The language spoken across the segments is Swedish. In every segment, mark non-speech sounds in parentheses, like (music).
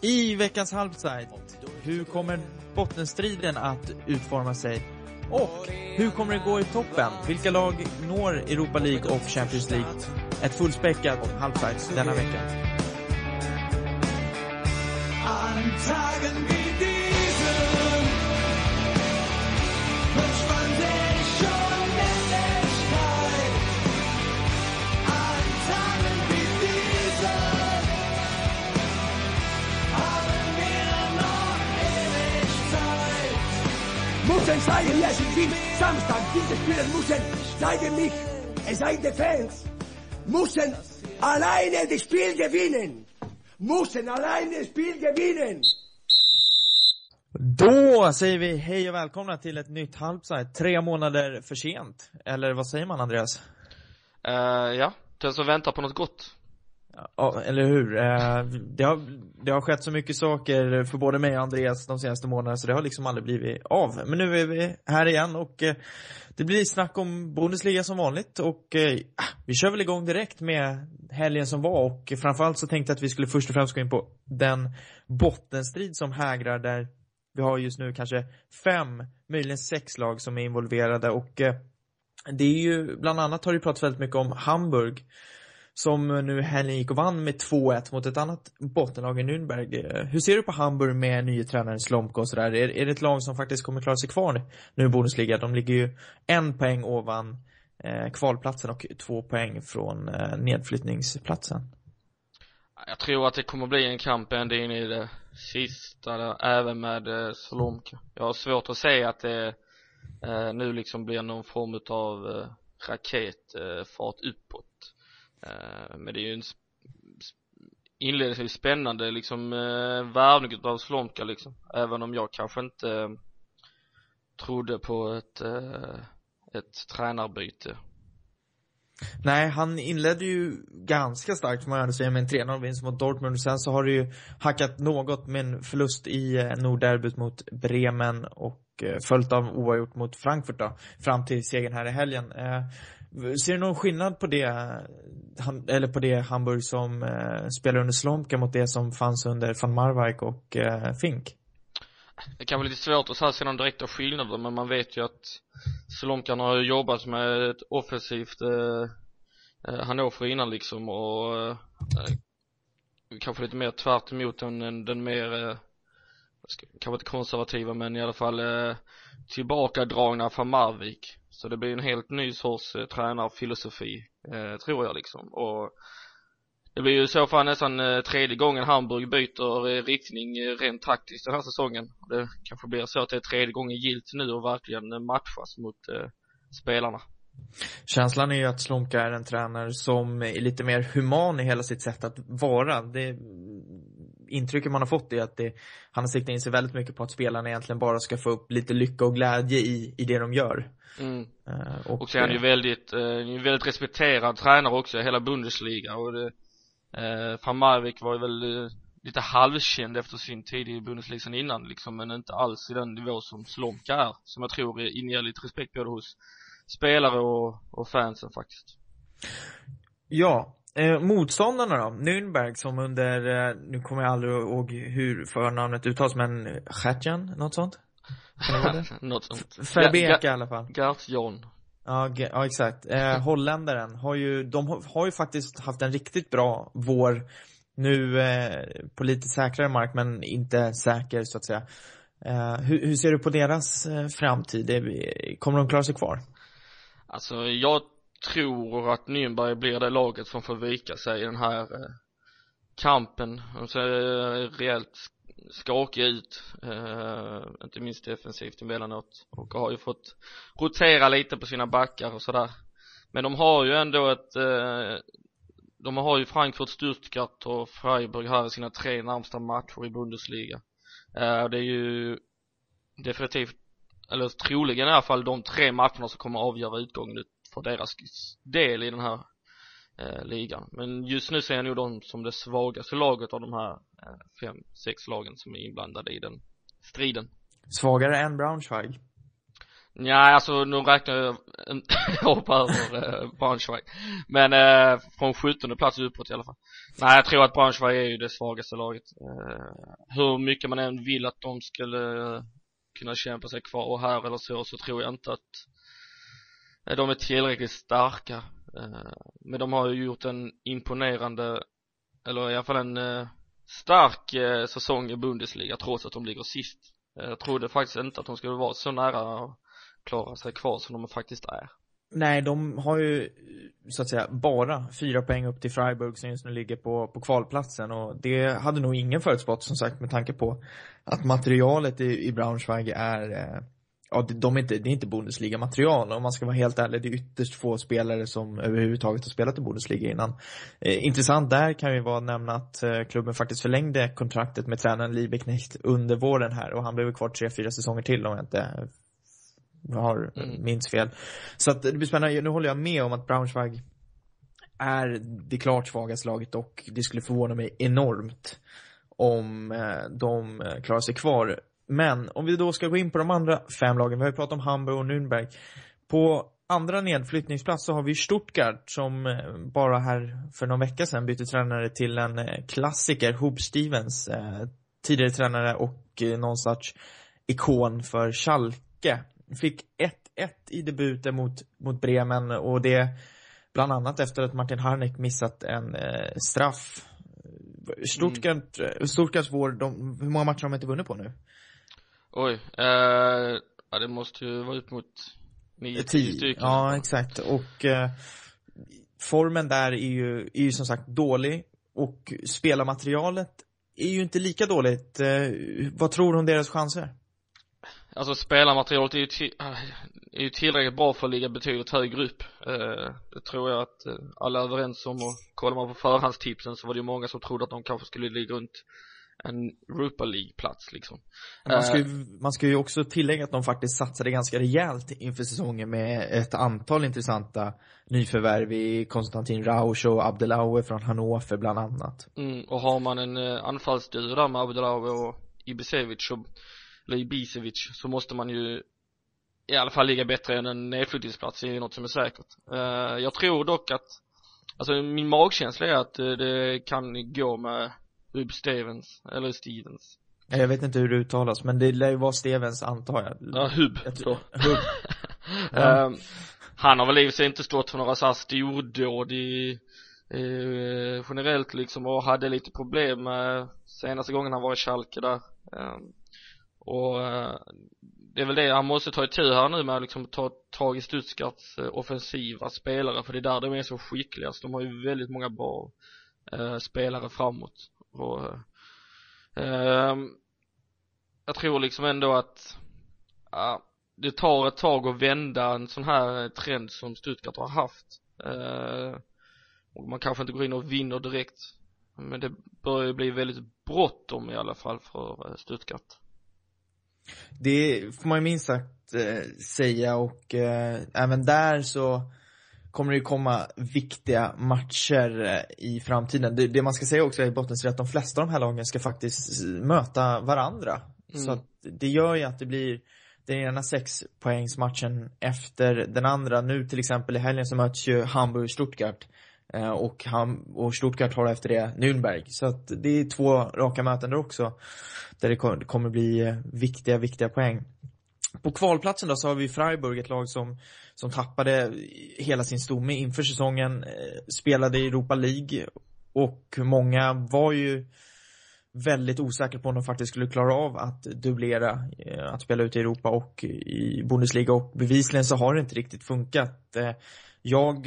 I veckans halvside, hur kommer bottenstriden att utforma sig? Och hur kommer det gå i toppen? Vilka lag når Europa League och Champions League? Ett fullspäckat halvside denna vecka. Müssen zeigen, wer sie sind. Samstag, diese Spieler müssen zeigen mich. Es seid die Fans. Müssen alleine das Spiel gewinnen. Müssen alleine das Spiel gewinnen. Då säger vi hej och välkomna till ett nytt halvside. Tre månader för sent. Eller vad säger man Andreas? Eh, ja, den som väntar på något gott. Ja, eller hur? Eh, det, har, det har skett så mycket saker för både mig och Andreas de senaste månaderna så det har liksom aldrig blivit av. Men nu är vi här igen och eh, det blir snack om Bundesliga som vanligt och eh, ah, vi kör väl igång direkt med helgen som var och framförallt så tänkte jag att vi skulle först och främst gå in på den bottenstrid som hägrar där vi har just nu kanske fem, möjligen sex lag som är involverade och det är ju, bland annat har det pratats väldigt mycket om Hamburg som nu helgen gick och vann med 2-1 mot ett annat bottenlag i Nürnberg. Eh, hur ser du på Hamburg med nye tränaren Slomka och sådär? Är, är det ett lag som faktiskt kommer klara sig kvar nu i Bundesliga? De ligger ju en poäng ovan eh, kvalplatsen och två poäng från eh, nedflyttningsplatsen. Jag tror att det kommer bli en kamp ända in i det sista där, även med eh, Solomka. Jag har svårt att se att det eh, nu liksom blir någon form av eh, raketfart uppåt. Eh, men det är ju en inledningsvis spännande liksom eh, värvning utav Slomka liksom. Även om jag kanske inte eh, trodde på ett, eh, ett tränarbyte. Nej, han inledde ju ganska starkt får man ändå säga med en 3-0-vinst mot Dortmund. och Sen så har det ju hackat något med en förlust i eh, Nordderbyt mot Bremen och följt av oavgjort mot Frankfurt då, fram till segern här i helgen. Ser du någon skillnad på det, eller på det Hamburg som eh, spelar under Slomka mot det som fanns under van Marwijk och eh, Fink? Det kan vara lite svårt att säga se någon direkta skillnader men man vet ju att Solomkan har ju jobbat med ett offensivt eh, eh Hannover innan liksom och eh, kanske lite mer tvärt emot den, den, den mer eh, kanske inte konservativa men i alla fall eh, tillbakadragna från Marvik så det blir en helt ny sorts eh, tränarfilosofi eh, tror jag liksom och det blir ju i så fall nästan eh, tredje gången Hamburg byter eh, riktning eh, rent taktiskt den här säsongen. Det kanske blir så att det är tredje gången gilt nu och verkligen eh, matchas mot eh, spelarna. Känslan är ju att Slomka är en tränare som är lite mer human i hela sitt sätt att vara. Det intrycket man har fått är att det, han har siktat in sig väldigt mycket på att spelarna egentligen bara ska få upp lite lycka och glädje i, i det de gör. Mm. Eh, och, Och så är han ju eh, väldigt, eh, en väldigt respekterad tränare också i hela Bundesliga och det, eh, van Marwijk var ju väl lite halvkänd efter sin tid i Bundesliga sen innan liksom men inte alls i den nivå som Slomka är som jag tror inger lite respekt både hos spelare och, och fansen faktiskt. Ja, eh, motståndarna då? Nürnberg som under, eh, nu kommer jag aldrig ihåg hur förnamnet uttalas men Chatjan, något sånt? (laughs) Något sånt. Verbeke i alla fall. Gert John. Ja, ja exakt. Eh, holländaren har ju, de har, har ju faktiskt haft en riktigt bra vår nu eh, på lite säkrare mark men inte säker så att säga. Eh, hur, hur ser du på deras eh, framtid? Kommer de klara sig kvar? Alltså jag tror att Nürnberg blir det laget som får vika sig i den här eh, kampen. De ser eh, rejält skakiga ut, eh, inte minst defensivt emellanåt och har ju fått rotera lite på sina backar och sådär. Men de har ju ändå ett, eh, de har ju Frankfurt, Stuttgart och Freiburg här i sina tre närmsta matcher i Bundesliga. Eh, det är ju definitivt eller troligen i alla fall de tre matcherna som kommer avgöra utgången för deras del i den här eh, ligan. Men just nu ser jag nog dem som det svagaste laget av de här eh, fem, sex lagen som är inblandade i den striden. Svagare än Braunschweig? Ja, alltså nu räknar jag, (laughs) jag hoppar över eh, Braunschweig Men eh, från 17 plats uppåt i alla fall Nej jag tror att Braunschweig är ju det svagaste laget eh, Hur mycket man än vill att de skulle eh, kunna kämpa sig kvar och här eller så, så tror jag inte att Eh, de är tillräckligt starka. Eh, men de har ju gjort en imponerande, eller i alla fall en eh, stark säsong i Bundesliga trots att de ligger sist. Jag trodde faktiskt inte att de skulle vara så nära att klara sig kvar som de faktiskt är. Nej, de har ju så att säga bara fyra poäng upp till Freiburg som just nu ligger på, på kvalplatsen. Och det hade nog ingen förutspått som sagt med tanke på att materialet i, i Braunschweig är eh, Ja, de är inte, det är inte Bundesliga-material om man ska vara helt ärlig. Det är ytterst få spelare som överhuvudtaget har spelat i Bundesliga innan. Eh, intressant där kan ju vara att nämna att eh, klubben faktiskt förlängde kontraktet med tränaren Liebeknecht under våren här och han blev kvar tre, fyra säsonger till om jag inte har Mm. minns fel. Så att det blir spännande. Nu håller jag med om att Braunschweig är det klart svagaste laget och det skulle förvåna mig enormt om eh, de eh, klarar sig kvar. Men om vi då ska gå in på de andra fem lagen, vi har ju pratat om Hamburg och Nürnberg. På andra nedflyttningsplats så har vi Stuttgart som eh, bara här för någon vecka sedan bytte tränare till en eh, klassiker, Hub Stevens, eh, tidigare tränare och någon sorts ikon för Schalke. Fick 1-1 i debuten mot, mot Bremen och det bland annat efter att Martin Harnik missat en straff. Stuttgart, eh, Stuttgarts vår, de, hur många matcher har de inte vunnit på nu? Oj, eh, ja det måste ju vara upp mot nio, tio stycken. Ja, exakt. Och eh, formen där är ju, är ju som sagt dålig och spelarmaterialet är ju inte lika dåligt. Eh, vad tror du om deras chanser? Alltså spelarmaterialet är ju, till, är ju tillräckligt bra för att ligga betydligt högre upp. Eh, det tror jag att eh, alla är överens om och kollar man på förhandstipsen så var det ju många som trodde att de kanske skulle ligga runt en Europa League-plats liksom. Man ska, Eh, ju, man ska ju också tillägga att de faktiskt satsade ganska rejält inför säsongen med ett antal intressanta nyförvärv i Konstantin Rausch och Abdelaue från Hannover bland annat. Mm, och har man en eh, anfallsduo där med Abdelawi och Ibisevic och, eller Ibisevic så måste man ju i alla fall ligga bättre än en nedflyttningsplats, det är ju något som är säkert. Eh, jag tror dock att, alltså min magkänsla är att eh, det kan gå med Rub Stevens, eller Stevens. Jag vet inte hur det uttalas, men det lär ju vara Stevens antar jag. Ja, Hub. Jag tror- (laughs) Hub. Ja. (laughs) Ehm, han har väl i sig inte stått för några så här stordåd i eh, generellt liksom och hade lite problem med senaste gången han var i Schalke där Ehm, och eh, det är väl det han måste ta itu här nu med att liksom ta tag i Stuttgarts eh, offensiva spelare för det är där de är så skickligast de har ju väldigt många bra eh, spelare framåt och eh, jag tror liksom ändå att ja, det tar ett tag att vända en sån här trend som Stuttgart har haft. Eh, och man kanske inte går in och vinner direkt men det börjar bli väldigt bråttom i alla fall för eh, Stuttgart. Det får man ju minst sagt eh, säga och eh, även där så kommer det ju komma viktiga matcher eh, i framtiden. Det, det man ska säga också i bottens är att de flesta av de här lagen ska faktiskt möta varandra. Mm. Så att det gör ju att det blir den ena sexpoängsmatchen efter den andra. Nu till exempel i helgen så möts ju Hamburg och Stuttgart. Eh, och, Ham och Stuttgart har efter det Nürnberg. Så att det är två raka möten där också. Där det ko- det kommer bli eh, viktiga, viktiga poäng. På kvalplatsen då så har vi Freiburg, ett lag som, som tappade hela sin stomme inför säsongen, eh, spelade i Europa League och många var ju väldigt osäkra på om de faktiskt skulle klara av att dubblera, eh, att spela ute i Europa och i Bundesliga och bevisligen så har det inte riktigt funkat. Eh, jag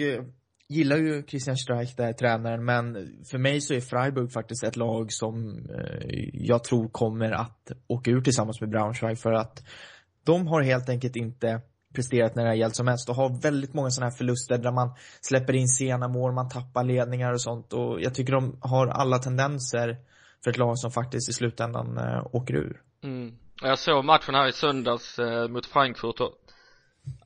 gillar ju Christian Streich där, tränaren, men för mig så är Freiburg faktiskt ett lag som jag tror kommer att åka ur tillsammans med Braunschweig för att de har helt enkelt inte presterat när det har gällt som mest och har väldigt många sådana här förluster där man släpper in sena mål, man tappar ledningar och sånt och jag tycker de har alla tendenser för ett lag som faktiskt i slutändan äh, åker ur. mm. Jag såg matchen här i söndags äh, mot Frankfurt och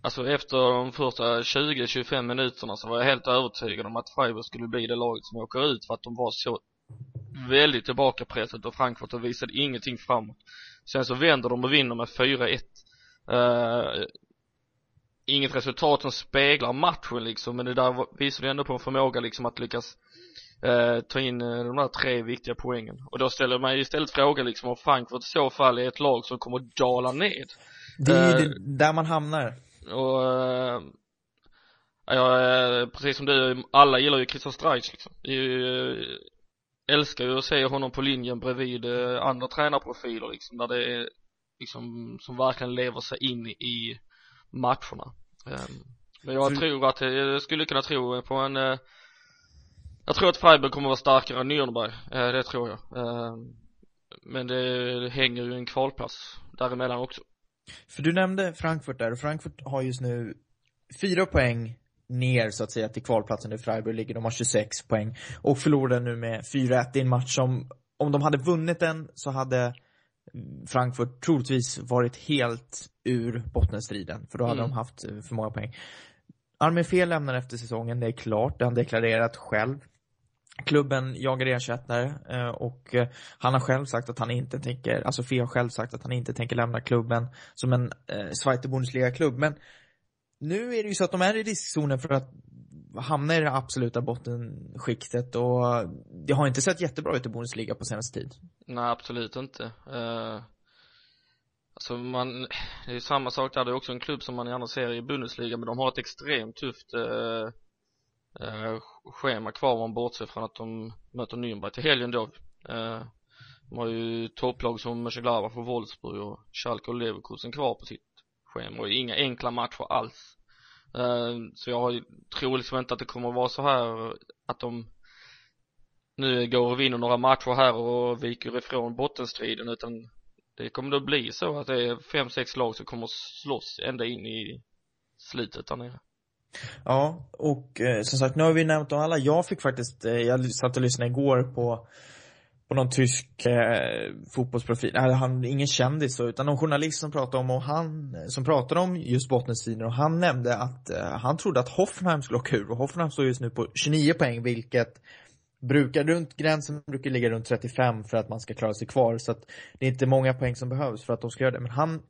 Alltså efter de första 20-25 minuterna så var jag helt övertygad om att Freiburg skulle bli det laget som åker ut för att de var så väldigt tillbakapressade och Frankfurt och visade ingenting framåt. Sen så vänder de och vinner med 4-1. Eh, inget resultat som speglar matchen liksom men det där var- visade ändå på en förmåga liksom att lyckas eh, ta in eh, de där tre viktiga poängen och då ställer man istället frågan liksom om Frankfurt i så fall är ett lag som kommer att dala ned Det är ju det, där man hamnar. och ja, precis som du, alla gillar ju Christian Streich liksom. Det är ju, älskar ju att se honom på linjen bredvid eh, andra tränarprofiler liksom, där det är liksom, som verkligen lever sig in i matcherna. Ehm, Men jag För- tror att, eh, jag skulle kunna tro på en eh, jag tror att Freiburg kommer vara starkare än Nürnberg, eh, det tror jag. Ehm, Men det, det hänger ju en kvalplats däremellan också. För du nämnde Frankfurt där och Frankfurt har just nu fyra poäng ner så att säga till kvalplatsen där Freiburg ligger. De har 26 poäng och förlorade nu med 4-1 i en match som om de hade vunnit den så hade Frankfurt troligtvis varit helt ur bottenstriden för då hade Mm. de haft eh, för många poäng. Armin Fel lämnar efter säsongen, det är klart, det har han deklarerat själv. Klubben jagar ersättare eh, och eh, han har själv sagt att han inte tänker, alltså Fe har själv sagt att han inte tänker lämna klubben som en Zweite Bundesliga-klubb. Men nu är det ju så att de är i riskzonen för att hamna i det absoluta bottenskiktet och det har inte sett jättebra ut i Bundesliga på senaste tid. Nej absolut inte. Uh, Alltså man, det är ju samma sak där, det är också en klubb som man gärna ser i Bundesliga men de har ett extremt tufft uh, uh, schema kvar om man bortser från att de möter Nürnberg till helgen då. Uh, De har ju topplag som Mönchengladbach och Wolfsburg och Schalke och Leverkusen kvar på sitt schema och inga enkla matcher alls ehm, Så jag har, tror liksom inte att det kommer att vara så här att de nu går och vinner några matcher här och viker ifrån bottenstriden utan det kommer då bli så att det är fem, sex lag som kommer slåss ända in i slutet där nere. Ja, och eh, som sagt, nu har vi nämnt dem alla. Jag fick faktiskt, eh, jag satt och lyssnade igår på på någon tysk eh, fotbollsprofil, nej han, ingen kändis så, utan någon journalist som pratade om, och han, eh, som pratade om just bottenstriden och han nämnde att eh, han trodde att Hoffenheim skulle åka ur och Hoffenheim står just nu på 29 poäng vilket brukar runt gränsen brukar ligga runt 35 för att man ska klara sig kvar. Så att det är inte många poäng som behövs för att de ska göra det. Men han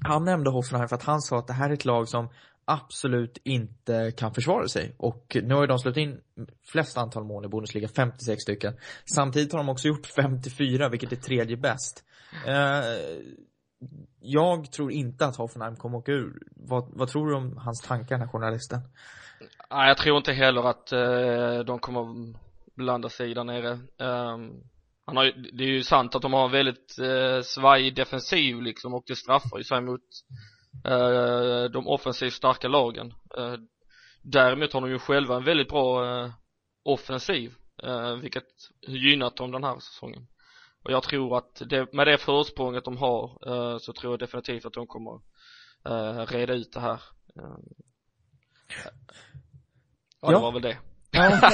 han nämnde Hoffenheim för att han sa att det här är ett lag som absolut inte kan försvara sig och nu har ju de släppt in flest antal mål i Bundesliga, 56 stycken. Samtidigt har de också gjort 54 vilket är tredje bäst. Eh, jag tror inte att Hoffenheim kommer åka ur. Vad, vad tror du om hans tankar den här journalisten? Nej jag tror inte heller att eh, de kommer blanda sig där nere. Um, han har ju, det är ju sant att de har en väldigt eh, svajig defensiv liksom och det straffar ju sig mot de offensivt starka lagen. Eh, däremot har de ju själva en väldigt bra eh, offensiv, eh, vilket gynnat dem den här säsongen. Och jag tror att det, med det försprånget de har eh, så tror jag definitivt att de kommer eh, reda ut det här. Eh, ja, det Ja. var väl det. Ja.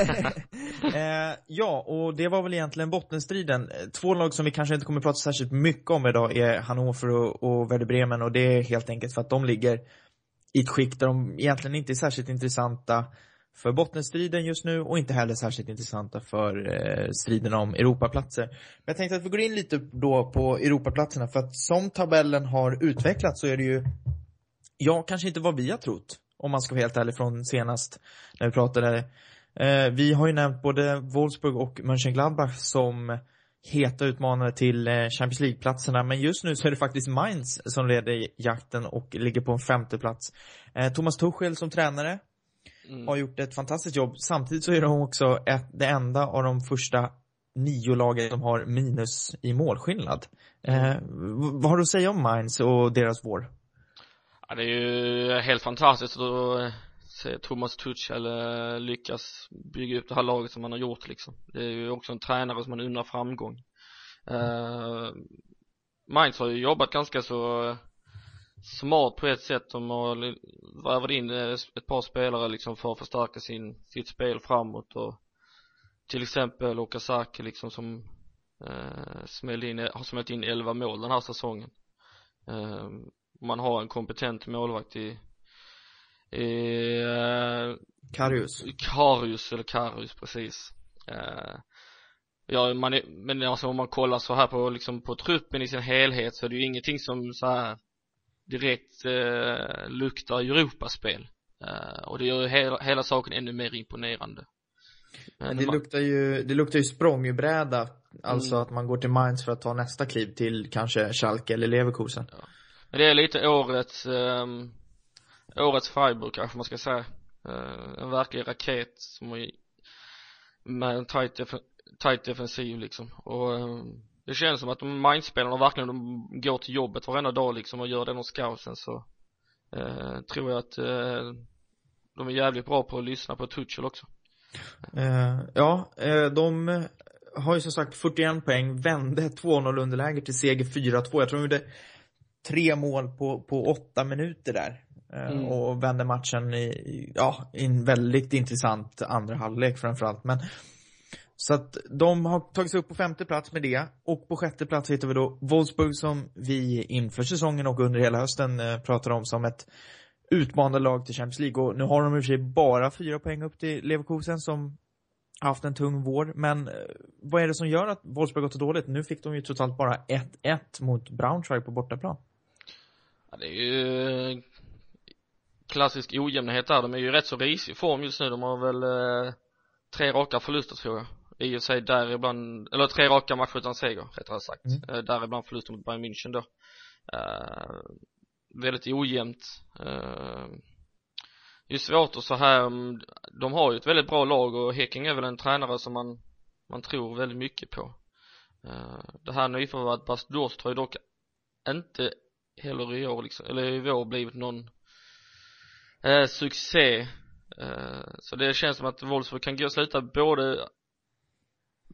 (laughs) eh, ja, och det var väl egentligen bottenstriden. Två lag som vi kanske inte kommer att prata särskilt mycket om idag är Hannover och, och Werder Bremen och det är helt enkelt för att de ligger i ett skikt där de egentligen inte är särskilt intressanta för bottenstriden just nu och inte heller särskilt intressanta för eh, striden om Europaplatser. Men jag tänkte att vi går in lite då på Europaplatserna för att som tabellen har utvecklats så är det ju, ja, kanske inte vad vi har trott om man ska vara helt ärlig från senast när vi pratade Eh, vi har ju nämnt både Wolfsburg och Mönchengladbach som heta utmanare till eh, Champions League-platserna, men just nu så är det faktiskt Mainz som leder jakten och ligger på en femte plats. Eh, Thomas Tuchel som tränare Mm. har gjort ett fantastiskt jobb. Samtidigt så är de också ett, det enda av de första nio lagen som har minus i målskillnad. Eh, vad har du att säga om Mainz och deras vår? Ja, det är ju helt fantastiskt eh, se Thomas Tuchel lyckas bygga upp det här laget som han har gjort liksom. Det är ju också en tränare som man undrar framgång. eh Mainz har ju jobbat ganska så eh, smart på ett sätt. De har värvat in eh, ett par spelare liksom för att förstärka sin, sitt spel framåt och till exempel Okazaki liksom som eh smällde in, har smält in 11 mål den här säsongen. Eh, man har en kompetent målvakt i, uh, Karius. Karius eller Karius precis uh, Ja man är, men alltså om man kollar så här på liksom på truppen i sin helhet så är det ju ingenting som så här direkt eh, luktar Europaspel. Eh, och det gör ju hela, hela saken ännu mer imponerande. Men det luktar ju, det luktar ju språngbräda. Alltså Mm. att man går till Mainz för att ta nästa kliv till kanske Schalke eller Leverkusen. Men det är lite årets, ehm, årets Freiburg kanske man ska säga. Eh, en verklig raket som är med en tight, def- tight defensiv liksom. Och eh, det känns som att de mindspelarna verkligen de går till jobbet varenda dag liksom och gör den hos scouten så eh, tror jag att eh, de är jävligt bra på att lyssna på Tuchel också. Eh, ja, eh, de har ju som sagt 41 poäng, vände 2-0 underläge till seger 4-2. Jag tror de gjorde tre mål på, på åtta minuter där. Eh, Mm. Och vände matchen i, ja, i en väldigt intressant andra halvlek framförallt. Men så att de har tagit sig upp på femte plats med det. Och på sjätte plats hittar vi då Wolfsburg som vi inför säsongen och under hela hösten eh, pratar om som ett utmanande lag till Champions League. Och nu har de i och för sig bara fyra poäng upp till Leverkusen som haft en tung vår. Men eh, vad är det som gör att Wolfsburg gått så dåligt? Nu fick de ju totalt bara 1-1 mot Braunschweig på bortaplan. Ja, det är ju klassisk ojämnhet där. De är ju rätt så risig form just nu. De har väl eh, tre raka förluster tror jag. I och sig däribland, eller tre raka matcher utan seger rättare sagt. Mm. Eh, däribland förluster mot Bayern München då. Eh, väldigt ojämnt. Eh, det är svårt att så här, mm, de har ju ett väldigt bra lag och Häcking är väl en tränare som man, man tror väldigt mycket på. Eh, det här nyförvärvet Bas Dost har ju dock inte heller i år liksom, eller i vår blivit någon eh, succé eh, så det känns som att Wolfsburg kan gå sluta både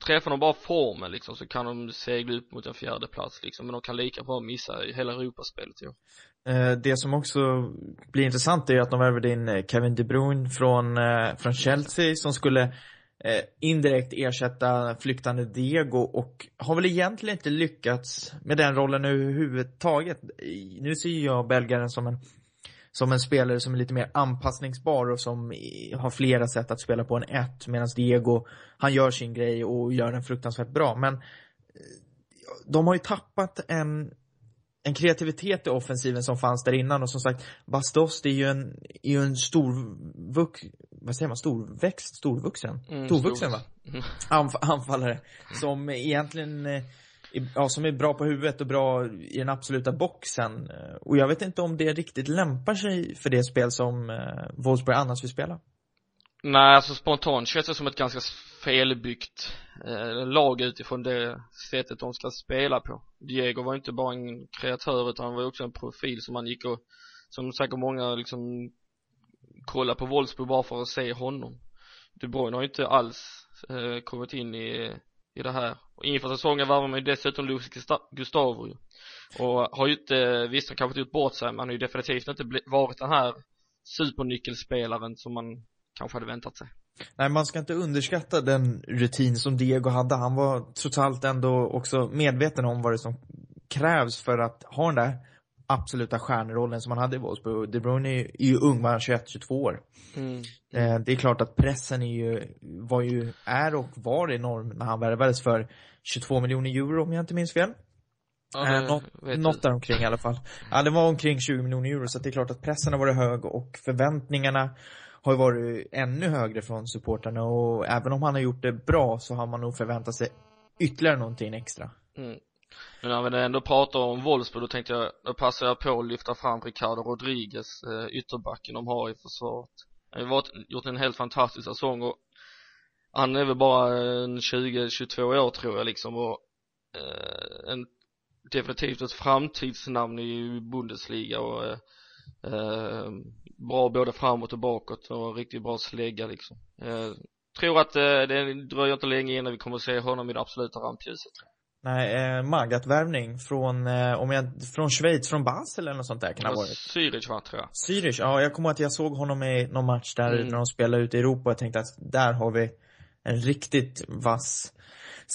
träffar de bara formen liksom så kan de segla upp mot en fjärde plats liksom men de kan lika bra missa hela Europaspelet ju. Eh, Det som också blir intressant är att de värvade in eh, Kevin De Bruyne från, eh, från Chelsea som skulle eh, indirekt ersätta flyktande Diego och har väl egentligen inte lyckats med den rollen överhuvudtaget. Nu ser ju jag belgaren som en som en spelare som är lite mer anpassningsbar och som har flera sätt att spela på en ett medan Diego, han gör sin grej och gör den fruktansvärt bra. Men eh, de har ju tappat en en kreativitet i offensiven som fanns där innan och som sagt Bastos det är ju en, är ju en stor vux, vad säger man, storväxt, storvuxen? Mm, Storvuxen stor- va? (laughs) Mm. Anf anfallare som egentligen eh, ja, som är bra på huvudet och bra i den absoluta boxen. Eh, och jag vet inte om det riktigt lämpar sig för det spel som eh, Wolfsburg annars vill spela. Nej alltså spontant känns det som ett ganska felbyggt eh, lag utifrån det sättet de ska spela på. Diego var inte bara en kreatör utan han var också en profil som man gick och som säkert många liksom kollar på Wolfsburg bara för att se honom. De Bruyne har ju inte alls eh, kommit in i, i det här. Och inför säsongen värvar man ju dessutom Luis Gustavo ju. Och har ju inte, visst han kanske inte gjort bort sig men han har ju definitivt inte varit den här supernyckelspelaren som man kanske hade väntat sig. Nej, man ska inte underskatta den rutin som Diego hade. Han var trots allt ändå också medveten om vad det som krävs för att ha den där absoluta stjärnrollen som han hade i Wolfsburg. De Bruyne är ju, är ju ung, var 21-22 år. Mm. Eh, det är klart att pressen är ju, var ju, är och var enorm när han värvades för 22 miljoner euro om jag inte minns fel. Ja, Eh, något, något jag. där omkring i alla fall. Ja, det var omkring 20 miljoner euro så det är klart att pressen har varit hög och förväntningarna har ju varit ännu högre från supporterna och även om han har gjort det bra så har man nog förväntat sig ytterligare någonting extra. Mm. Men när vi ändå pratar om Wolfsburg då tänkte jag, då passar jag på att lyfta fram Ricardo Rodriguez, eh, ytterbacken de har i försvaret. Han har varit, gjort en helt fantastisk säsong och han är väl bara eh, en 20-22 år tror jag liksom och eh, en, definitivt ett framtidsnamn i Bundesliga och eh, eh, bra både framåt och bakåt och en riktigt bra slägga liksom. Eh, tror att eh, det dröjer inte länge innan vi kommer att se honom i det absoluta rampljuset. Nej, eh, Magath-värvning från, eh, om jag, från Schweiz, från Basel eller något sånt där kan det ha varit. Zürich va tror jag. Zürich, ja jag kommer att jag såg honom i någon match där Mm. när de spelade ute i Europa och jag tänkte att där har vi en riktigt vass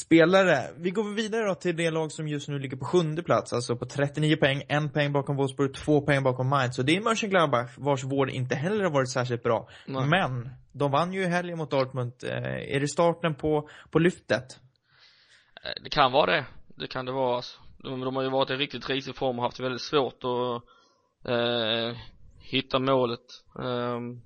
spelare. Vi går vidare då till det lag som just nu ligger på sjunde plats, alltså på 39 poäng, en poäng bakom Wolfsburg, två poäng bakom Mainz. Så det är Mönchengladbach vars vård inte heller har varit särskilt bra. Nej. Men, de vann ju i helgen mot Dortmund. Eh, är det starten på, på lyftet? Eh, det kan vara det. Det kan det vara alltså. De, de har ju varit i riktigt risig form och haft väldigt svårt att eh, hitta målet Ehm,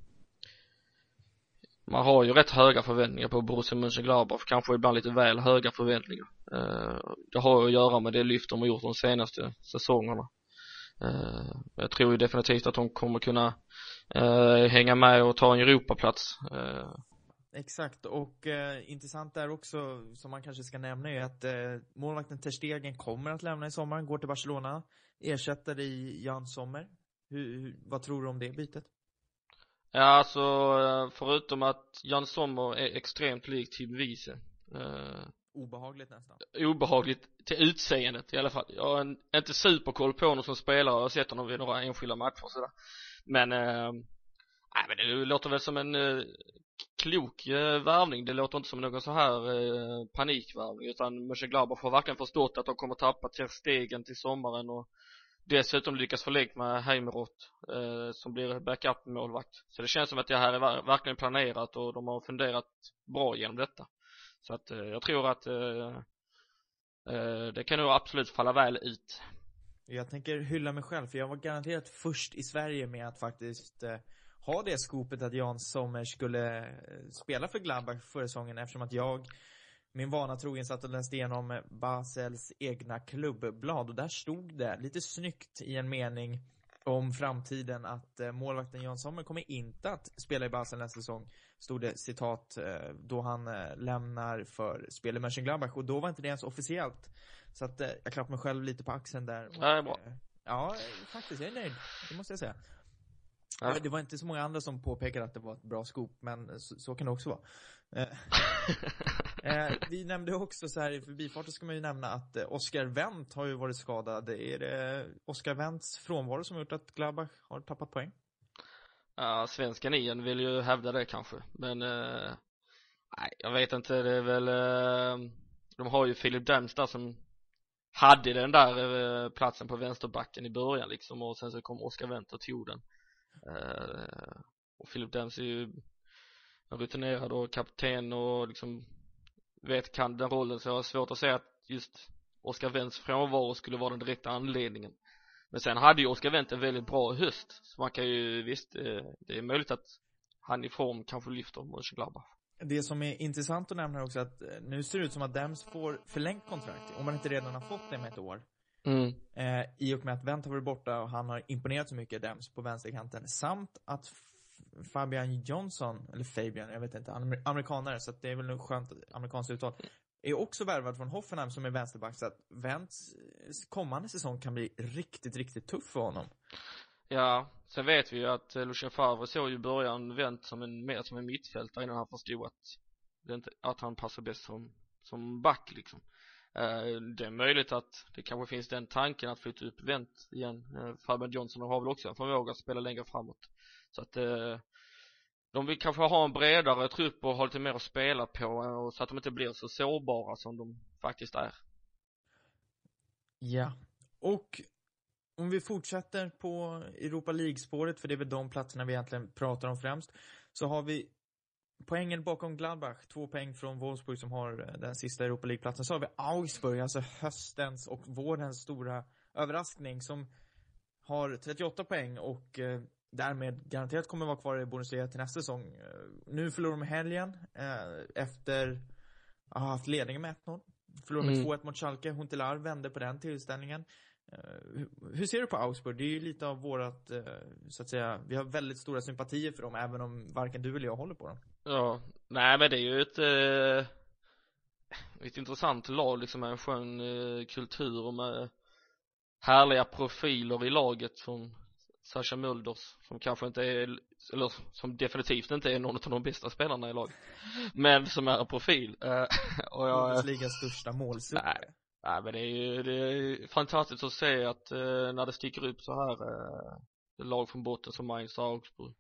man har ju rätt höga förväntningar på Borussia Mönchengladbach, kanske ibland lite väl höga förväntningar Eh, det har ju att göra med det lyft de har gjort de senaste säsongerna Eh, jag tror ju definitivt att de kommer kunna eh, hänga med och ta en Europaplats Eh, Exakt, och eh, intressant där också, som man kanske ska nämna, är att eh, målvakten Ter Stegen kommer att lämna i sommar, går till Barcelona, ersätter i Jan Sommer. Hur, hur, vad tror du om det bytet? Ja alltså eh, förutom att Jan Sommer är extremt lik Tim Wiese eh, Obehagligt nästan. obehagligt till utseendet i alla fall jag har en, inte superkoll på honom som spelare, jag har sett honom vid några enskilda matcher och sådär men eh, nej men det låter väl som en eh, klok eh, värvning, det låter inte som någon så här eh, panikvärvning utan Mönchengladbach har verkligen förstått att de kommer tappa till stegen till sommaren och dessutom lyckas förlängt med Heimeroth eh, som blir backup-målvakt. Så det känns som att det här är verkligen planerat och de har funderat bra genom detta. Så att eh, jag tror att eh, eh, det kan nog absolut falla väl ut. Jag tänker hylla mig själv, för jag var garanterat först i Sverige med att faktiskt eh, ha det skopet att Jan Sommer skulle eh, spela för Gladbach förra säsongen eftersom att jag min vana trogen satt och läste igenom Basels egna klubbblad. Och där stod det lite snyggt i en mening om framtiden att eh, målvakten Jan Sommer kommer inte att spela i Basel nästa säsong stod det citat eh, då han lämnar för spel i Mönchengladbach. Och då var inte det ens officiellt. Så att jag klappar mig själv lite på axeln där är bra. Ja, faktiskt, jag är nöjd, det måste jag säga Ja. Det var inte så många andra som påpekade att det var ett bra skop, men så, så kan det också vara Eh, (laughs) eh, Vi nämnde också så här i förbifarten ska man ju nämna att eh, Oscar Wendt har ju varit skadad Är det Oscar Wendts frånvaro som har gjort att Gladbach har tappat poäng? Ja, svenskan igen vill ju hävda det kanske, men eh, nej, jag vet inte, det är väl eh, de har ju Filip Dems där som hade den där eh, platsen på vänsterbacken i början liksom och sen så kom Oskar Wendt och tog den Eh, och Philip Dams är ju en rutinerad och kapten och liksom vet, kan den rollen så jag har svårt att säga att just Oscar Wendts frånvaro skulle vara den direkta anledningen. Men sen hade ju Oscar Wendt en väldigt bra höst så man kan ju visst, eh, det är möjligt att han i form kanske lyfter Mönchengladbach. Det som är intressant att nämna är också att eh, nu ser det ut som att Dems får förlängt kontrakt, om man inte redan har fått det med ett år mm. eh, I och med att Wendt har varit borta och han har imponerat så mycket, Dems, på vänsterkanten Samt att Fabian Johnson, eller Fabian, jag vet inte, han är amerikanare så att det är väl nog skönt amerikanskt uttal Är också värvad från Hoffenheim som är vänsterback så att Wendts kommande säsong kan bli riktigt, riktigt tuff för honom Ja, sen vet vi ju att eh, Lucien Favre såg ju i början Wendt som en, mer som en mittfältare innan han förstod att det inte, att han passar bäst som, som back liksom det är möjligt att det kanske finns den tanken att flytta upp Wendt igen. Eh, Fabian Johnson har väl också en förmåga att spela längre framåt. Så att eh, de vill kanske ha en bredare trupp och ha lite mer att spela på eh, och så att de inte blir så sårbara som de faktiskt är. Ja, och om vi fortsätter på Europa League-spåret, för det är väl de platserna vi egentligen pratar om främst, så har vi poängen bakom Gladbach, två poäng från Wolfsburg som har eh, den sista Europa League-platsen, så har vi Augsburg, alltså höstens och vårens stora överraskning som har 38 poäng och eh, därmed garanterat kommer vara kvar i Bundesliga till nästa säsong. Eh, nu förlorar de helgen eh, efter att ha haft ledningen med 1-0. Förlorade med Mm. 2-1 mot Schalke, Huntelaar vände på den tillställningen. Eh, hur- ser du på Augsburg? Det är ju lite av vårat, så att säga, vi har väldigt stora sympatier för dem även om varken du eller jag håller på dem. Ja, nej men det är ju ett eh, ett intressant lag liksom med en skön eh, kultur och med härliga profiler i laget från Sascha Mulders som kanske inte är, eller som definitivt inte är någon av de bästa spelarna i laget men som är en profil eh, (laughs) och jag Bundesligas största målsuppare. Nej. Nej men det är ju, det är fantastiskt att se att eh, när det sticker upp så här eh, lag från botten som Mainz och Augsburg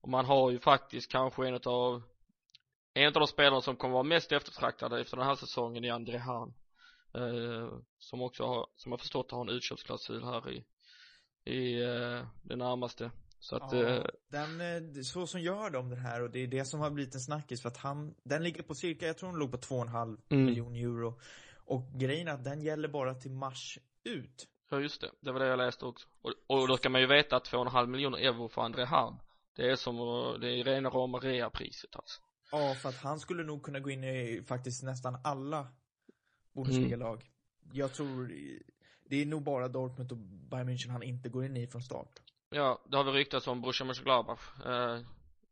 och man har ju faktiskt kanske en av en av de spelarna som kommer vara mest eftertraktade efter den här säsongen är André Hahn eh, som också har, som jag förstått har en utköpsklausul här i i eh, det närmaste så att eh, Ja, den, eh, så som gör de det här och det är det som har blivit en snackis för att han, den ligger på cirka, jag tror den låg på 2,5 Mm. miljon euro. Och grejen är att den gäller bara till mars ut. Ja just det, det var det jag läste också. Och, och då ska man ju veta att 2,5 miljoner euro för André Hahn Det är som, det är rena rama rea-priset alltså. Ja, för att han skulle nog kunna gå in i faktiskt nästan alla Bundesliga-lag. Jag tror, det är nog bara Dortmund och Bayern München han inte går in i från start. Ja, det har väl ryktats om Borussia Mönchengladbach eh,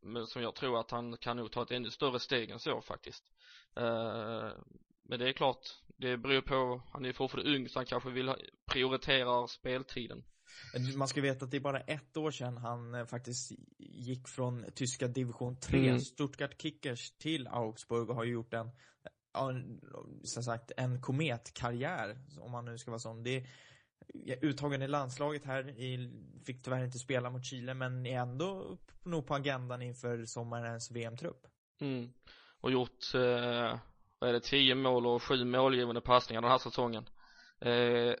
men som jag tror att han kan nog ta ett ännu större steg än så faktiskt eh, men det är klart det beror på, han är fortfarande ung så han kanske vill ha, prioriterar speltiden Man ska veta att det är bara ett år sedan han eh, faktiskt gick från tyska division 3, Mm. Stuttgart Kickers, till Augsburg och har gjort en, som sagt, en kometkarriär, om man nu ska vara sån. Det är uttagen i landslaget här, fick tyvärr inte spela mot Chile, men är ändå nog på agendan inför sommarens VM-trupp. mm. och gjort, eh, vad är det, 10 mål och 7 målgivande passningar den här säsongen eh,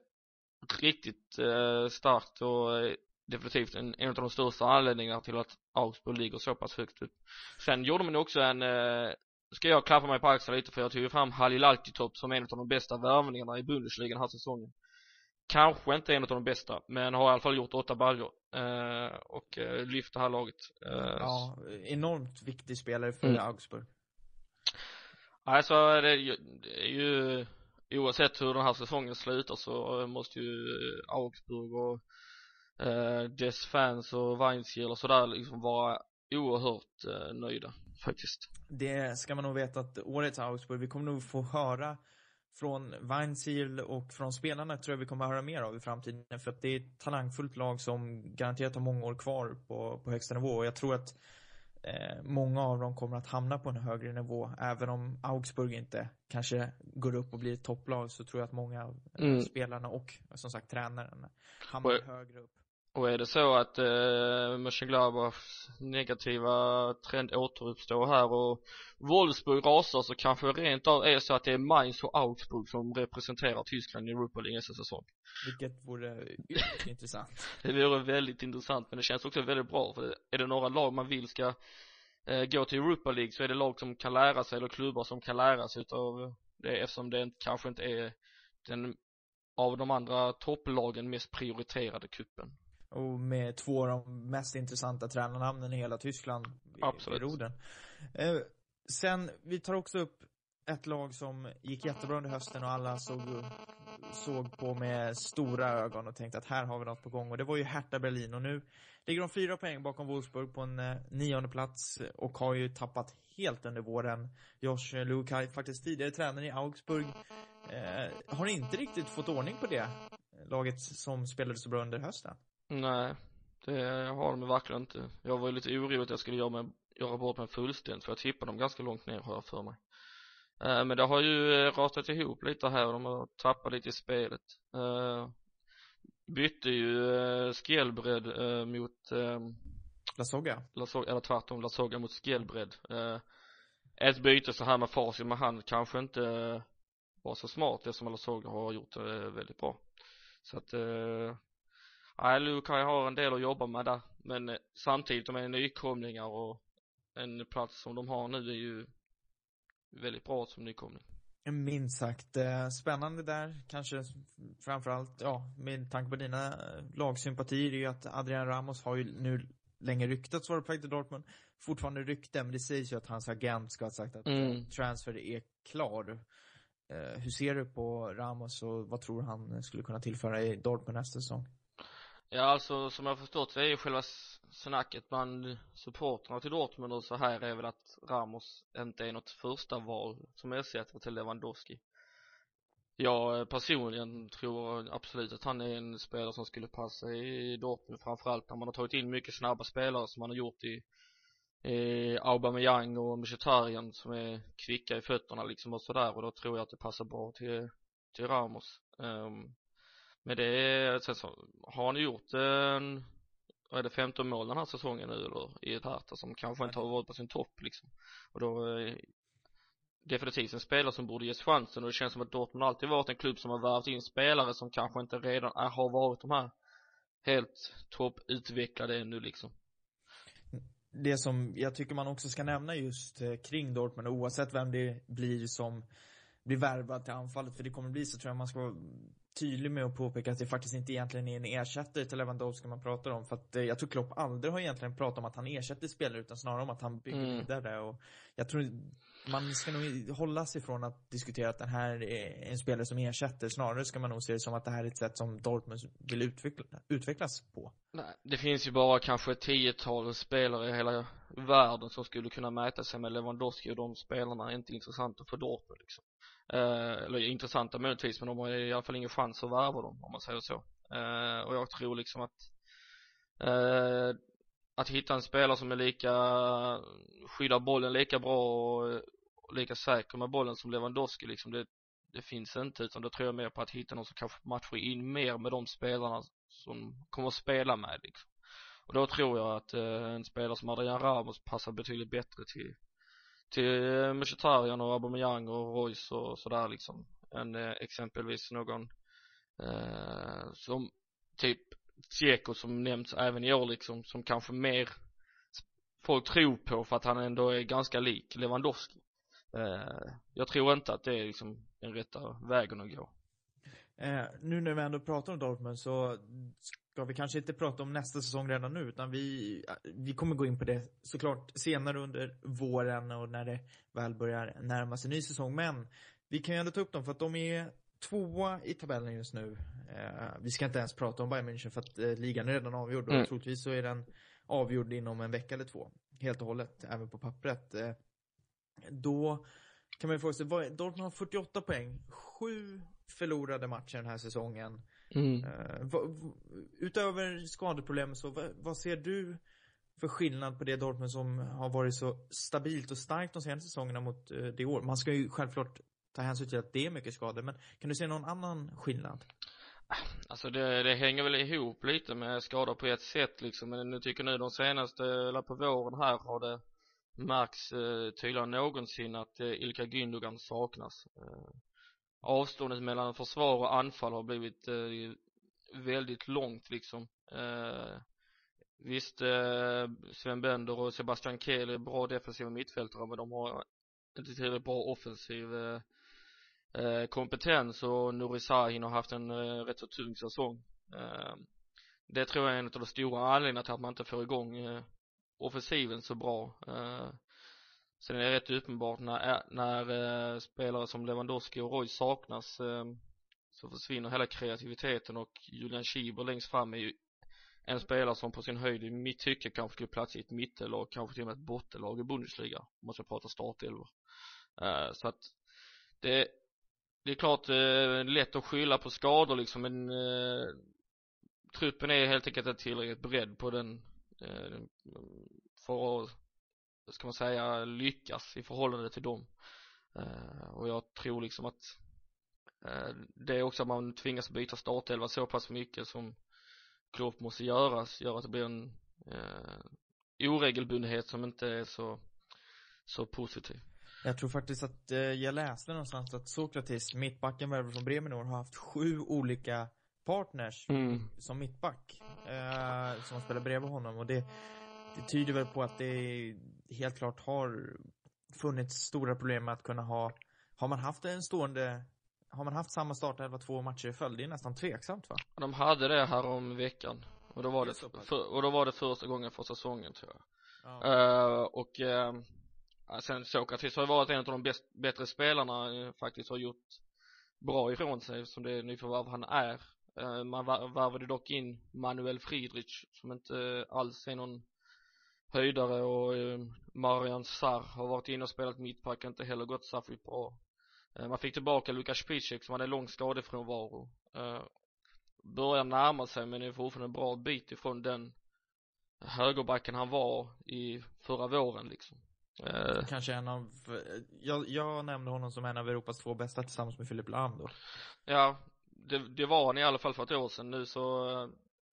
riktigt eh, starkt och eh, definitivt en, en av de största anledningarna till att Augsburg ligger så pass högt upp sen gjorde man också en eh, ska jag klappa mig på axeln lite för jag tog ju fram Halil Altidorp som en av de bästa värvningarna i Bundesliga den här säsongen kanske inte en av de bästa men har i alla fall gjort åtta baljor eh, och eh, lyft det här laget eh, Ja, enormt viktig spelare för Mm. Augsburg. Alltså det är ju oavsett hur den här säsongen slutar så måste ju eh, Augsburg och eh, dess fans och Weinziel och sådär liksom vara oerhört eh, nöjda faktiskt. Det ska man nog veta att årets Augsburg, vi kommer nog få höra från Weinziel och från spelarna tror jag vi kommer höra mer av i framtiden. För att det är ett talangfullt lag som garanterat har många år kvar på, på högsta nivå. Och jag tror att eh, många av dem kommer att hamna på en högre nivå. Även om Augsburg inte kanske går upp och blir ett topplag så tror jag att många av eh, Mm. spelarna och som sagt tränaren hamnar Och- högre upp. Och är det så att eh, Mönchengladbachs negativa trend återuppstår här och Wolfsburg rasar så kanske rent av är så att det är Mainz och Augsburg som representerar Tyskland i Europa League nästa säsong. Vilket vore (laughs) intressant. Det vore väldigt intressant men det känns också väldigt bra för är det några lag man vill ska eh, gå till Europa League så är det lag som kan lära sig eller klubbar som kan lära sig utav det eftersom det kanske inte är den av de andra topplagen mest prioriterade kuppen. Och med två av de mest intressanta tränarnamnen i hela Tyskland Absolut. i roden. Eh, sen, vi tar också upp ett lag som gick jättebra under hösten och alla såg, såg på med stora ögon och tänkte att här har vi något på gång och det var ju Hertha Berlin och nu ligger de fyra poäng bakom Wolfsburg på en eh, nionde plats och har ju tappat helt under våren. Josh Lukai, faktiskt tidigare tränare i Augsburg, eh, har inte riktigt fått ordning på det laget som spelade så bra under hösten. Nej, det har de verkligen inte. Jag var ju lite orolig att jag skulle göra, med, göra bort mig fullständigt för jag tippade dem ganska långt ner har jag för mig. Eh, men det har ju eh, ratat ihop lite här och de har tappat lite i spelet. Eh, bytte ju eh, Skjelbred eh, mot eh, Lasogga. Lasog, eller tvärtom Lasogga mot Skjelbred. Eh, ett byte så här med facit med hand kanske inte eh, var så smart eftersom Lasogga har gjort det väldigt bra. Så att eh, Nej, Lukai har en del att jobba med där men eh, samtidigt de är nykomlingar och en plats som de har nu är ju väldigt bra som nykomling. Minst sagt. Eh, spännande där, kanske framförallt, ja, med tanke på dina eh, lagsympatier är ju att Adrian Ramos har ju nu länge ryktats vara på väg till Dortmund. Fortfarande rykte, men det sägs ju att hans agent ska ha sagt att Mm. transfer är klar. Hur ser du på Ramos och vad tror han skulle kunna tillföra i Dortmund nästa säsong? Ja alltså som jag har förstått så är ju själva snacket bland supportrarna till Dortmund och så här är väl att Ramos inte är något första val som ersättare till Lewandowski. Jag eh, personligen tror absolut att han är en spelare som skulle passa i Dortmund framförallt när man har tagit in mycket snabba spelare som man har gjort i i Aubameyang och Mkhitaryan som är kvicka i fötterna liksom och sådär och då tror jag att det passar bra till till Ramos um, men det är, sen så har han gjort en, vad är det, 15 mål den här säsongen nu eller i ett Hertha som kanske inte har varit på sin topp liksom. Och då eh, definitivt en spelare som borde ges chansen och det känns som att Dortmund alltid varit en klubb som har värvt in spelare som kanske inte redan är, har varit de här helt topputvecklade ännu liksom. det som jag tycker man också ska nämna just eh, kring Dortmund, oavsett vem det blir som blir värvad till anfallet, för det kommer bli så tror jag man ska vara tydlig med att påpeka att det faktiskt inte egentligen är en ersättare till Lewandowski man pratar om. För att eh, jag tror Klopp aldrig har egentligen pratat om att han ersätter spelare utan snarare om att han bygger Mm. vidare. Och jag tror man ska nog hålla sig från att diskutera att den här är en spelare som ersätter. Snarare ska man nog se det som att det här är ett sätt som Dortmund vill utveckla, utvecklas på. Nej, det finns ju bara kanske ett tiotal spelare i hela världen som skulle kunna mäta sig med Lewandowski och de spelarna är inte intressanta för Dortmund liksom. Eh, eller intressanta möjligtvis men de har i alla fall ingen chans att värva dem om man säger så. Eh, och jag tror liksom att eh, att hitta en spelare som är lika skyddar bollen lika bra och, och lika säker med bollen som Lewandowski liksom det, det finns inte utan då tror jag mer på att hitta någon som kanske matchar in mer med de spelarna som kommer att spela med liksom. Och då tror jag att eh, en spelare som Adrian Ramos passar betydligt bättre till till eh, Mkhitaryan och Aubameyang och Royce och sådär liksom. Än eh, exempelvis någon eh, som typ Dzeko som nämnts även i år liksom som kanske mer folk tror på för att han ändå är ganska lik Lewandowski. Eh, jag tror inte att det är liksom den rätta vägen att gå. Eh, nu när vi ändå pratar om Dortmund så ska vi kanske inte prata om nästa säsong redan nu utan vi, vi kommer gå in på det såklart senare under våren och när det väl börjar närma sig ny säsong. Men vi kan ju ändå ta upp dem för att de är tvåa i tabellen just nu. Eh, vi ska inte ens prata om Bayern München för att eh, ligan är redan avgjord och Mm. troligtvis så är den avgjord inom en vecka eller två. Helt och hållet, även på pappret. Eh, då kan man ju fråga sig, Dortmund har 48 poäng, sju förlorade matcher den här säsongen. Mm. Eh, utöver skadeproblemen så, vad, ser du för skillnad på det Dortmund som har varit så stabilt och starkt de senaste säsongerna mot eh, det år? Man ska ju självklart ta hänsyn till att det är mycket skador, men kan du se någon annan skillnad? Alltså det, det hänger väl ihop lite med skador på ett sätt liksom men jag tycker nu de senaste, eller på våren här har det märks eh, tydligare än någonsin att eh, Ilka Gündogan saknas eh, avståndet mellan försvar och anfall har blivit eh, väldigt långt liksom. Eh, visst eh, Sven Bender och Sebastian Kehl är bra defensiva mittfältare men de har inte tillräckligt bra offensiv eh, eh, kompetens och Nouri Sahin har haft en eh, rätt så tung säsong. Eh, det tror jag är en av de stora anledningarna till att man inte får igång eh, offensiven så bra. Eh, sen är det rätt uppenbart när, eh, när eh, spelare som Lewandowski och Roy saknas eh, så försvinner hela kreativiteten och Julian Schieber längst fram är ju en spelare som på sin höjd i mitt tycke kanske skulle platsa i ett mittellag, kanske till och med ett bottenlag i Bundesliga om man ska prata startelvor. Eh, så att det det är klart eh, lätt att skylla på skador liksom men eh, truppen är helt enkelt inte tillräckligt beredd på den eh, mm, för att ska man säga lyckas i förhållande till dem eh, och jag tror liksom att eh, det är också att man tvingas byta startelva så pass mycket som Klopp måste göras gör att det blir en eh, oregelbundenhet som inte är så så positiv Jag tror faktiskt att eh, jag läste någonstans att Sokratis, mittbacken värvad från Bremen år, har haft sju olika partners mm. som mittback. Eh, som har spelat bredvid honom och det, det tyder väl på att det helt klart har funnits stora problem med att kunna ha, har man haft en stående, har man haft samma startelva två matcher i följd? Det är nästan tveksamt va? De hade det här om veckan och då var Det för, och då var det första gången för säsongen tror jag Ja. Eh, och ja, sen Sokratis har ju varit en av de bäst, bättre spelarna eh, faktiskt har gjort bra ifrån sig som det nyförvärv han är Eh, man var- värvade dock in Manuel Friedrich som inte alls är någon höjdare och eh, Marian Sarr har varit inne och spelat mittback inte heller gått särskilt bra. Eh, man fick tillbaka Lukas Spicek som hade lång skadefrånvaro. Uh, börjar närma sig men är fortfarande en bra bit ifrån den högerbacken han var i förra våren liksom. Eh, Kanske en av, jag, jag nämnde honom som en av Europas två bästa tillsammans med Filip Lahm då. ja det, det var han i alla fall för ett år sedan. Nu så eh,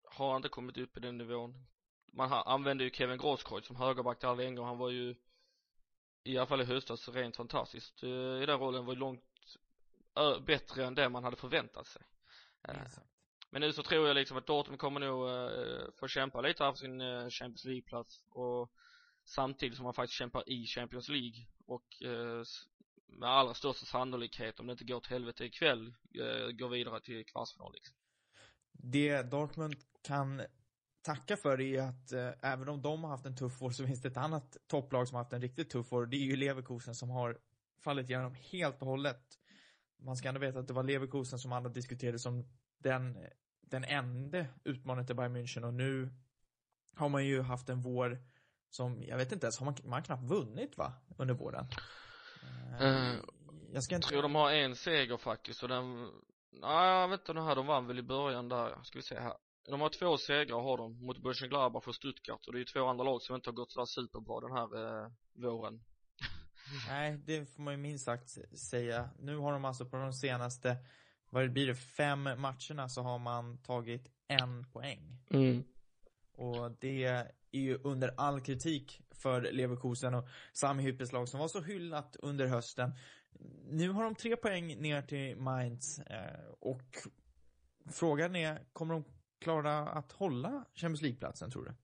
har han inte kommit upp i den nivån man använde ju Kevin Grosskreutz som högerback där länge och han var ju i alla fall i höstas rent fantastiskt eh, i den rollen var ju långt bättre än det man hade förväntat sig Eh, Exakt. Men nu så tror jag liksom att Dortmund kommer nog eh, få kämpa lite här för sin Champions League-plats och samtidigt som man faktiskt kämpar i Champions League och med allra största sannolikhet om det inte går till helvete ikväll går vidare till kvartsfinal liksom. Det Dortmund kan tacka för är att eh, även om de har haft en tuff år så finns det ett annat topplag som har haft en riktigt tuff år. Det är ju Leverkusen som har fallit igenom helt och hållet. Man ska ändå veta att det var Leverkusen som alla diskuterade som den, den enda utmanaren till Bayern München och nu har man ju haft en vår som, jag vet inte ens, har man, man har knappt vunnit va? Under våren. Eh, jag ska inte... tror de har en seger faktiskt och den, nej jag vet inte den här, de vann väl i början där, ska vi se här. De har två segrar har de mot Mönchengladbach och Stuttgart och det är ju två andra lag som inte har gått sådär superbra den här eh, våren. (laughs) Nej, det får man ju minst sagt säga. Nu har de alltså på de senaste, vad blir det, fem matcherna så har man tagit en poäng. Mm. Och det är ju under all kritik för Leverkusen och Sami Hyppes lag som var så hyllat under hösten. Nu har de tre poäng ner till Mainz eh, och frågan är, kommer de klara att hålla Champions League-platsen tror du?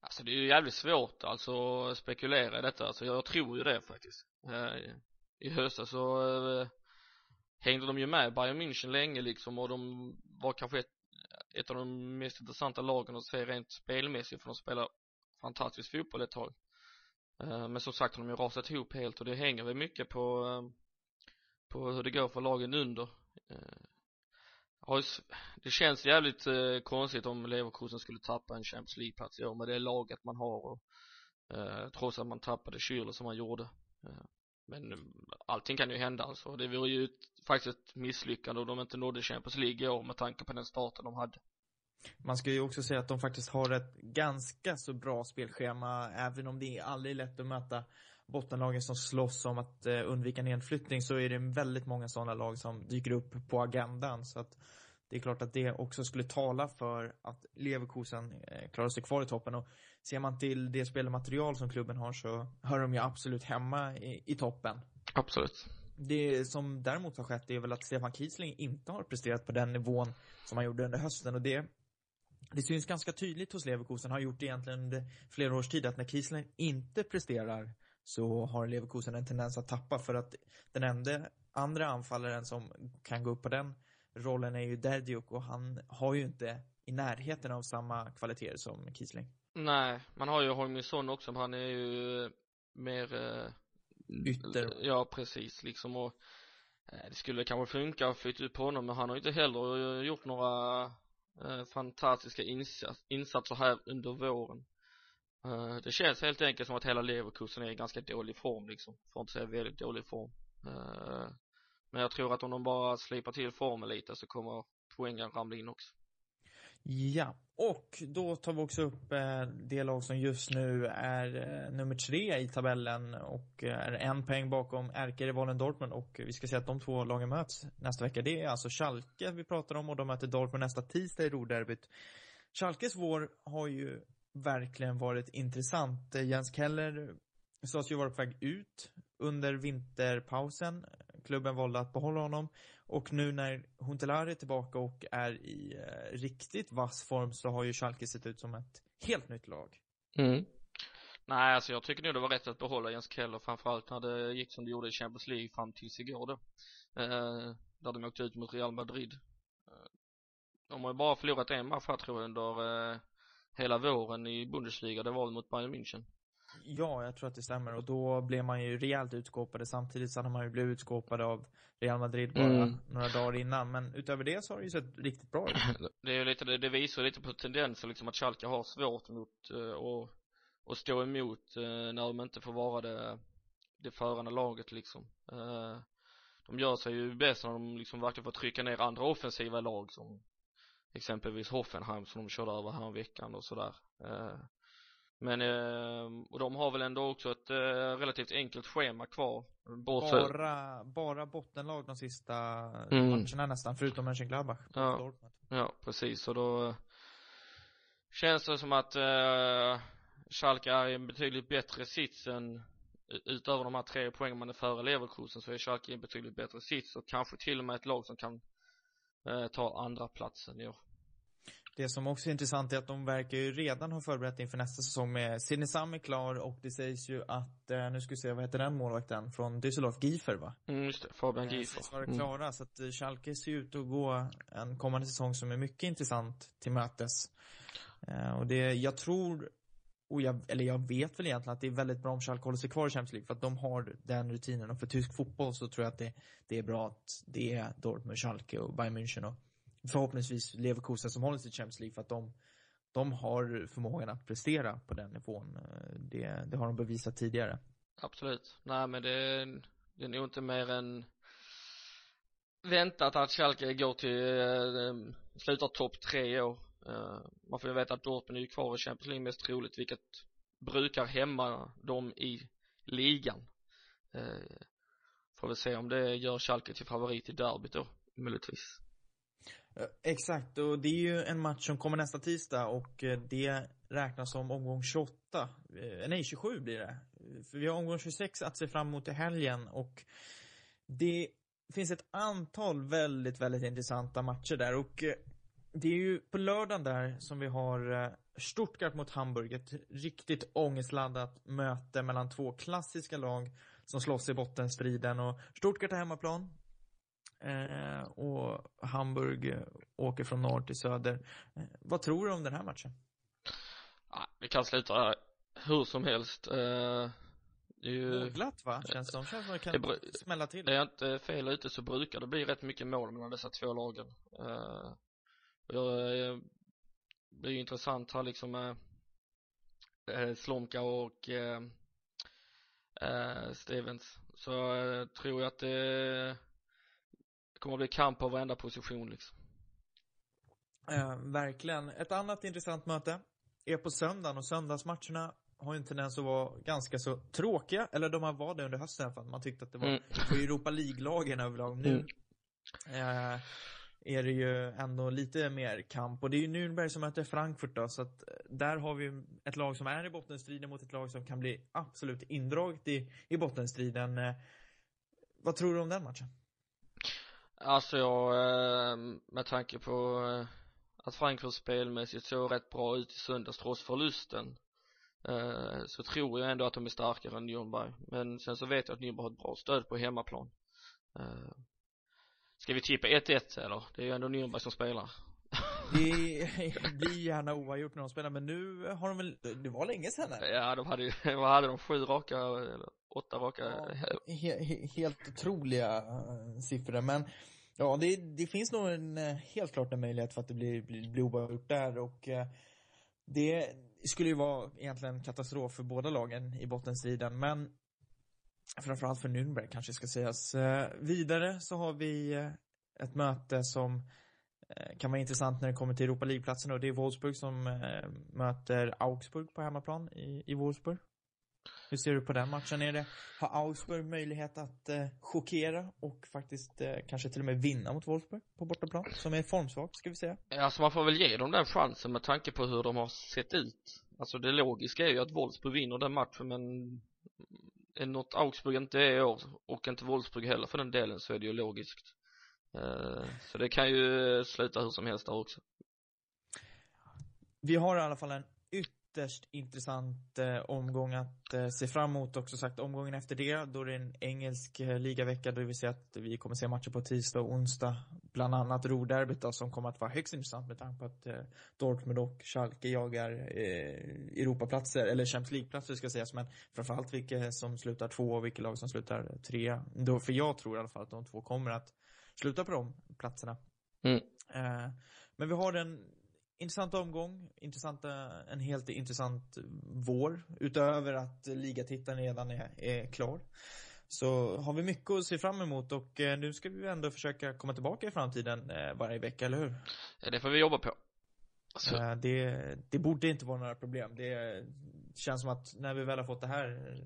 Alltså det är ju jävligt svårt alltså att spekulera i detta, alltså jag tror ju det faktiskt. Eh, I höstas så eh, hängde de ju med Bayern München länge liksom och de var kanske ett, ett av de mest intressanta lagen att se rent spelmässigt för de spelar fantastisk fotboll ett tag. Eh, men som sagt har de ju rasat ihop helt och det hänger väl mycket på eh, på hur det går för lagen under. Har ju det känns jävligt eh, konstigt om Leverkusen skulle tappa en Champions League-plats i år med det laget man har och eh, trots att man tappade Schürrle som man gjorde. Eh, men mm, allting kan ju hända alltså. Det vore ju ett, faktiskt ett misslyckande om de inte nådde Champions League i år med tanke på den starten de hade. Man ska ju också säga att de faktiskt har ett ganska så bra spelschema, även om det är aldrig lätt att möta bottenlagen som slåss om att eh, undvika nedflyttning så är det väldigt många sådana lag som dyker upp på agendan. Så att det är klart att det också skulle tala för att Leverkusen eh, klarar sig kvar i toppen. Och ser man till det spelmaterial som klubben har så hör de ju absolut hemma i, i toppen. Absolut. Det som däremot har skett är väl att Stefan Kiesling inte har presterat på den nivån som han gjorde under hösten och det det syns ganska tydligt hos Leverkusen, har gjort det egentligen under flera års tid, att när Kiesling inte presterar så har Leverkusen en tendens att tappa för att den enda andra anfallaren som kan gå upp på den rollen är ju Derdiuk och han har ju inte i närheten av samma kvaliteter som Kiesling. Nej, man har ju Holmesson också men han är ju mer eh, Ytter. Ja precis liksom och eh, det skulle kanske funka att flytta upp honom men han har ju inte heller eh, gjort några eh, fantastiska insats, insatser här under våren Eh, det känns helt enkelt som att hela Leverkusen är i ganska dålig form liksom för att inte säga väldigt dålig form eh, men jag tror att om de bara slipar till formen lite så kommer poängen ramla in också Ja, och då tar vi också upp eh, det lag som just nu är eh, nummer tre i tabellen och eh, är en poäng bakom ärkerivalen Dortmund och vi ska säga att de två lagen möts nästa vecka. Det är alltså Schalke vi pratar om och de möter Dortmund nästa tisdag i Roderbyt. Schalkes vår har ju verkligen varit intressant. Eh, Jens Keller sades ju vara på väg ut under vinterpausen. Klubben valde att behålla honom och nu när Huntelaar är tillbaka och är i eh, riktigt vass form så har ju Schalke sett ut som ett helt nytt lag. Mm. Nej, alltså jag tycker nog det var rätt att behålla Jens Keller framförallt när det gick som det gjorde i Champions League fram tills igår då. Eh, där de åkte ut mot Real Madrid. Eh, de har ju bara förlorat en match här tror jag under eh, hela våren i Bundesliga. Det var väl mot Bayern München. Ja, jag tror att det stämmer och då blev man ju rejält utskåpade samtidigt så hade man ju blivit utskåpade av Real Madrid bara Mm. några dagar innan men utöver det så har det ju sett riktigt bra ut. (laughs) Det är ju lite, det, visar lite på tendenser liksom att Schalke har svårt mot eh, att, att stå emot eh, när de inte får vara det, det förande laget liksom. Eh, de gör sig ju bäst när de liksom verkligen får trycka ner andra offensiva lag som exempelvis Hoffenheim som de körde över här veckan och sådär. Eh, men, eh, och de har väl ändå också ett eh, relativt enkelt schema kvar. Bara, bara bottenlag de sista Mm. matcherna nästan, förutom Mönchengladbach. Ja. Ja, precis. Och då känns det som att eh, Schalke är i en betydligt bättre sits än utöver de här tre poängen man är före Leverkusen så är Schalke i en betydligt bättre sits och kanske till och med ett lag som kan eh, ta andra platsen i år. Det som också är intressant är att de verkar ju redan ha förberett inför nästa säsong med Sinisam är klar och det sägs ju att, eh, nu ska vi se, vad heter den målvakten? Från Düsseldorf, Giefer va? Mm, just det, Fabian Eh, Giefer. vara Mm. klara, så att eh, Schalke ser ut att gå en kommande säsong som är mycket intressant till mötes. Och det, jag tror, och jag, eller jag vet väl egentligen att det är väldigt bra om Schalke håller sig kvar i Champions League för att de har den rutinen och för tysk fotboll så tror jag att det, det är bra att det är Dortmund, Schalke och Bayern München och förhoppningsvis Leverkusen som håller sig i Champions League för att de, de har förmågan att prestera på den nivån. Det, det har de bevisat tidigare. Absolut. Nej men det, det är nog inte mer än väntat att Schalke går till, eh, slutar topp tre i år. Eh, man får ju veta att Dortmund är ju kvar i Champions League mest troligt, vilket brukar hämma dem i ligan. Eh, får vi se om det gör Schalke till favorit i derbyt då, möjligtvis. Eh, exakt, och det är ju en match som kommer nästa tisdag och det räknas som omgång 28. Nej, 27 blir det. För vi har omgång 26 att se fram emot i helgen och det finns ett antal väldigt, väldigt intressanta matcher där och det är ju på lördagen där som vi har eh, Stuttgart mot Hamburg, ett riktigt ångestladdat möte mellan två klassiska lag som slåss i bottenstriden och Stuttgart är hemmaplan, Eh, och Hamburg eh, åker från norr till söder. Eh, vad tror du om den här matchen? Ja, vi kan sluta hur som helst. Eh, det är ju, Glatt va? Känns som. Känns som det kan Det smälla till. är jag inte fel ute så brukar det bli rätt mycket mål mellan dessa två lagen. Eh, jag, eh, det är ju intressant här liksom med eh, Slomka och eh, eh, Stevens. Så eh, tror jag att det kommer att bli kamp på varenda position liksom. Eh, verkligen. Ett annat intressant möte är på söndagen och söndagsmatcherna har ju en tendens att vara ganska så tråkiga, eller de har varit det under hösten i alla fall. Man tyckte att det var Mm. för Europa League-lagen överlag. Nu eh, är det ju ändå lite mer kamp och det är ju Nürnberg som möter Frankfurt då, så att eh, där har vi ju ett lag som är i bottenstriden mot ett lag som kan bli absolut indraget i, i bottenstriden. Eh, vad tror du om den matchen? Alltså jag, eh, med tanke på att Frankfurt spelmässigt såg rätt bra ut i söndags trots förlusten så tror jag ändå att de är starkare än Nürnberg men sen så vet jag att Nürnberg har ett bra stöd på hemmaplan Ska vi tippa 1-1 eller? Det är ju ändå Nürnberg som spelar Det (laughs) blir gärna oavgjort när de spelar, men nu har de väl, det var länge sedan eller? Ja de hade ju, (laughs) vad hade de? Sju raka eller åtta raka? He, he, helt otroliga eh, siffror, men ja, det, det finns nog en, eh, helt klart en möjlighet för att det blir, blir, blir oavgjort där och eh, det skulle ju vara egentligen katastrof för båda lagen i bottenstriden, men framförallt för Nürnberg kanske ska sägas. Eh, vidare så har vi eh, ett möte som eh, kan vara intressant när det kommer till Europa League-platsen och det är Wolfsburg som eh, möter Augsburg på hemmaplan i, i Wolfsburg. Hur ser du på den matchen? Är det, har Augsburg möjlighet att eh, chockera och faktiskt eh, kanske till och med vinna mot Wolfsburg på bortaplan? Som är formsvagt, ska vi säga. Alltså man får väl ge dem den chansen med tanke på hur de har sett ut Alltså det logiska är ju att Wolfsburg vinner den matchen men Eh, något Augsburg inte är i år och inte Wolfsburg heller för den delen så är det ju logiskt. Eh, Så det kan ju sluta hur som helst där också. Vi har i alla fall en ytterligare ytterst intressant eh, omgång att eh, se fram emot. Också sagt omgången efter det då det är en engelsk eh, ligavecka. Då vi ser att vi kommer se matcher på tisdag och onsdag. Bland annat Roderbyt då som kommer att vara högst intressant med tanke på att eh, Dortmund och Schalke jagar eh, Europaplatser eller Champions League-platser ska sägas men framförallt vilka som slutar två och vilka lag som slutar tre. Då, för jag tror i alla fall att de två kommer att sluta på de platserna. Mm. Eh, Men vi har en intressant omgång, intressanta, en helt intressant vår. Utöver att ligatiteln redan är, är klar. Så har vi mycket att se fram emot och eh, nu ska vi ändå försöka komma tillbaka i framtiden eh, varje vecka, eller hur? Ja, Det får vi jobba på alltså, Eh, Det, det borde inte vara några problem. Det känns som att när vi väl har fått det här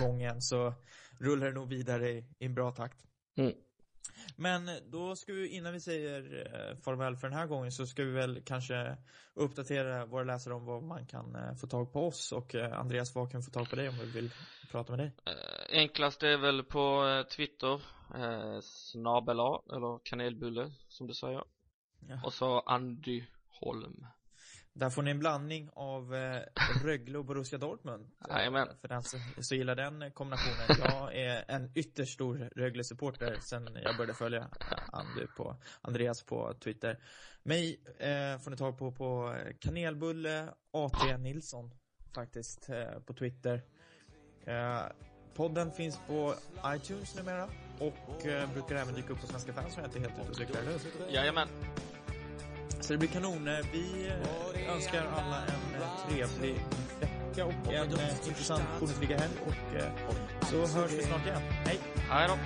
gången så rullar det nog vidare i, i en bra takt. mm. Men då ska vi, innan vi säger eh, farväl för den här gången så ska vi väl kanske uppdatera våra läsare om vad man kan eh, få tag på oss och eh, Andreas, vad kan vi få tag på dig om vi vill prata med dig? Enklast är väl på Twitter eh, snabel A eller kanelbulle som du säger Ja. och så Andy Holm. Där får ni en blandning av eh, Rögle och Borussia Dortmund. Jajamän. För den som så gillar den kombinationen. Jag är en ytterst stor Rögle-supporter sen jag började följa Andy på, Andreas på Twitter. Mig eh, får ni ta på, på kanelbulle AT Nilsson faktiskt eh, på Twitter. Eh, podden finns på iTunes numera och eh, brukar även dyka upp på Svenska fans som heter Helt ute och cyklar, eller hur? Jajamän. Så det blir kanon. Eh, Vi eh, önskar alla en eh, trevlig vecka och en intressant Bundesliga-helg och så hörs vi snart igen. Hej! Hej då.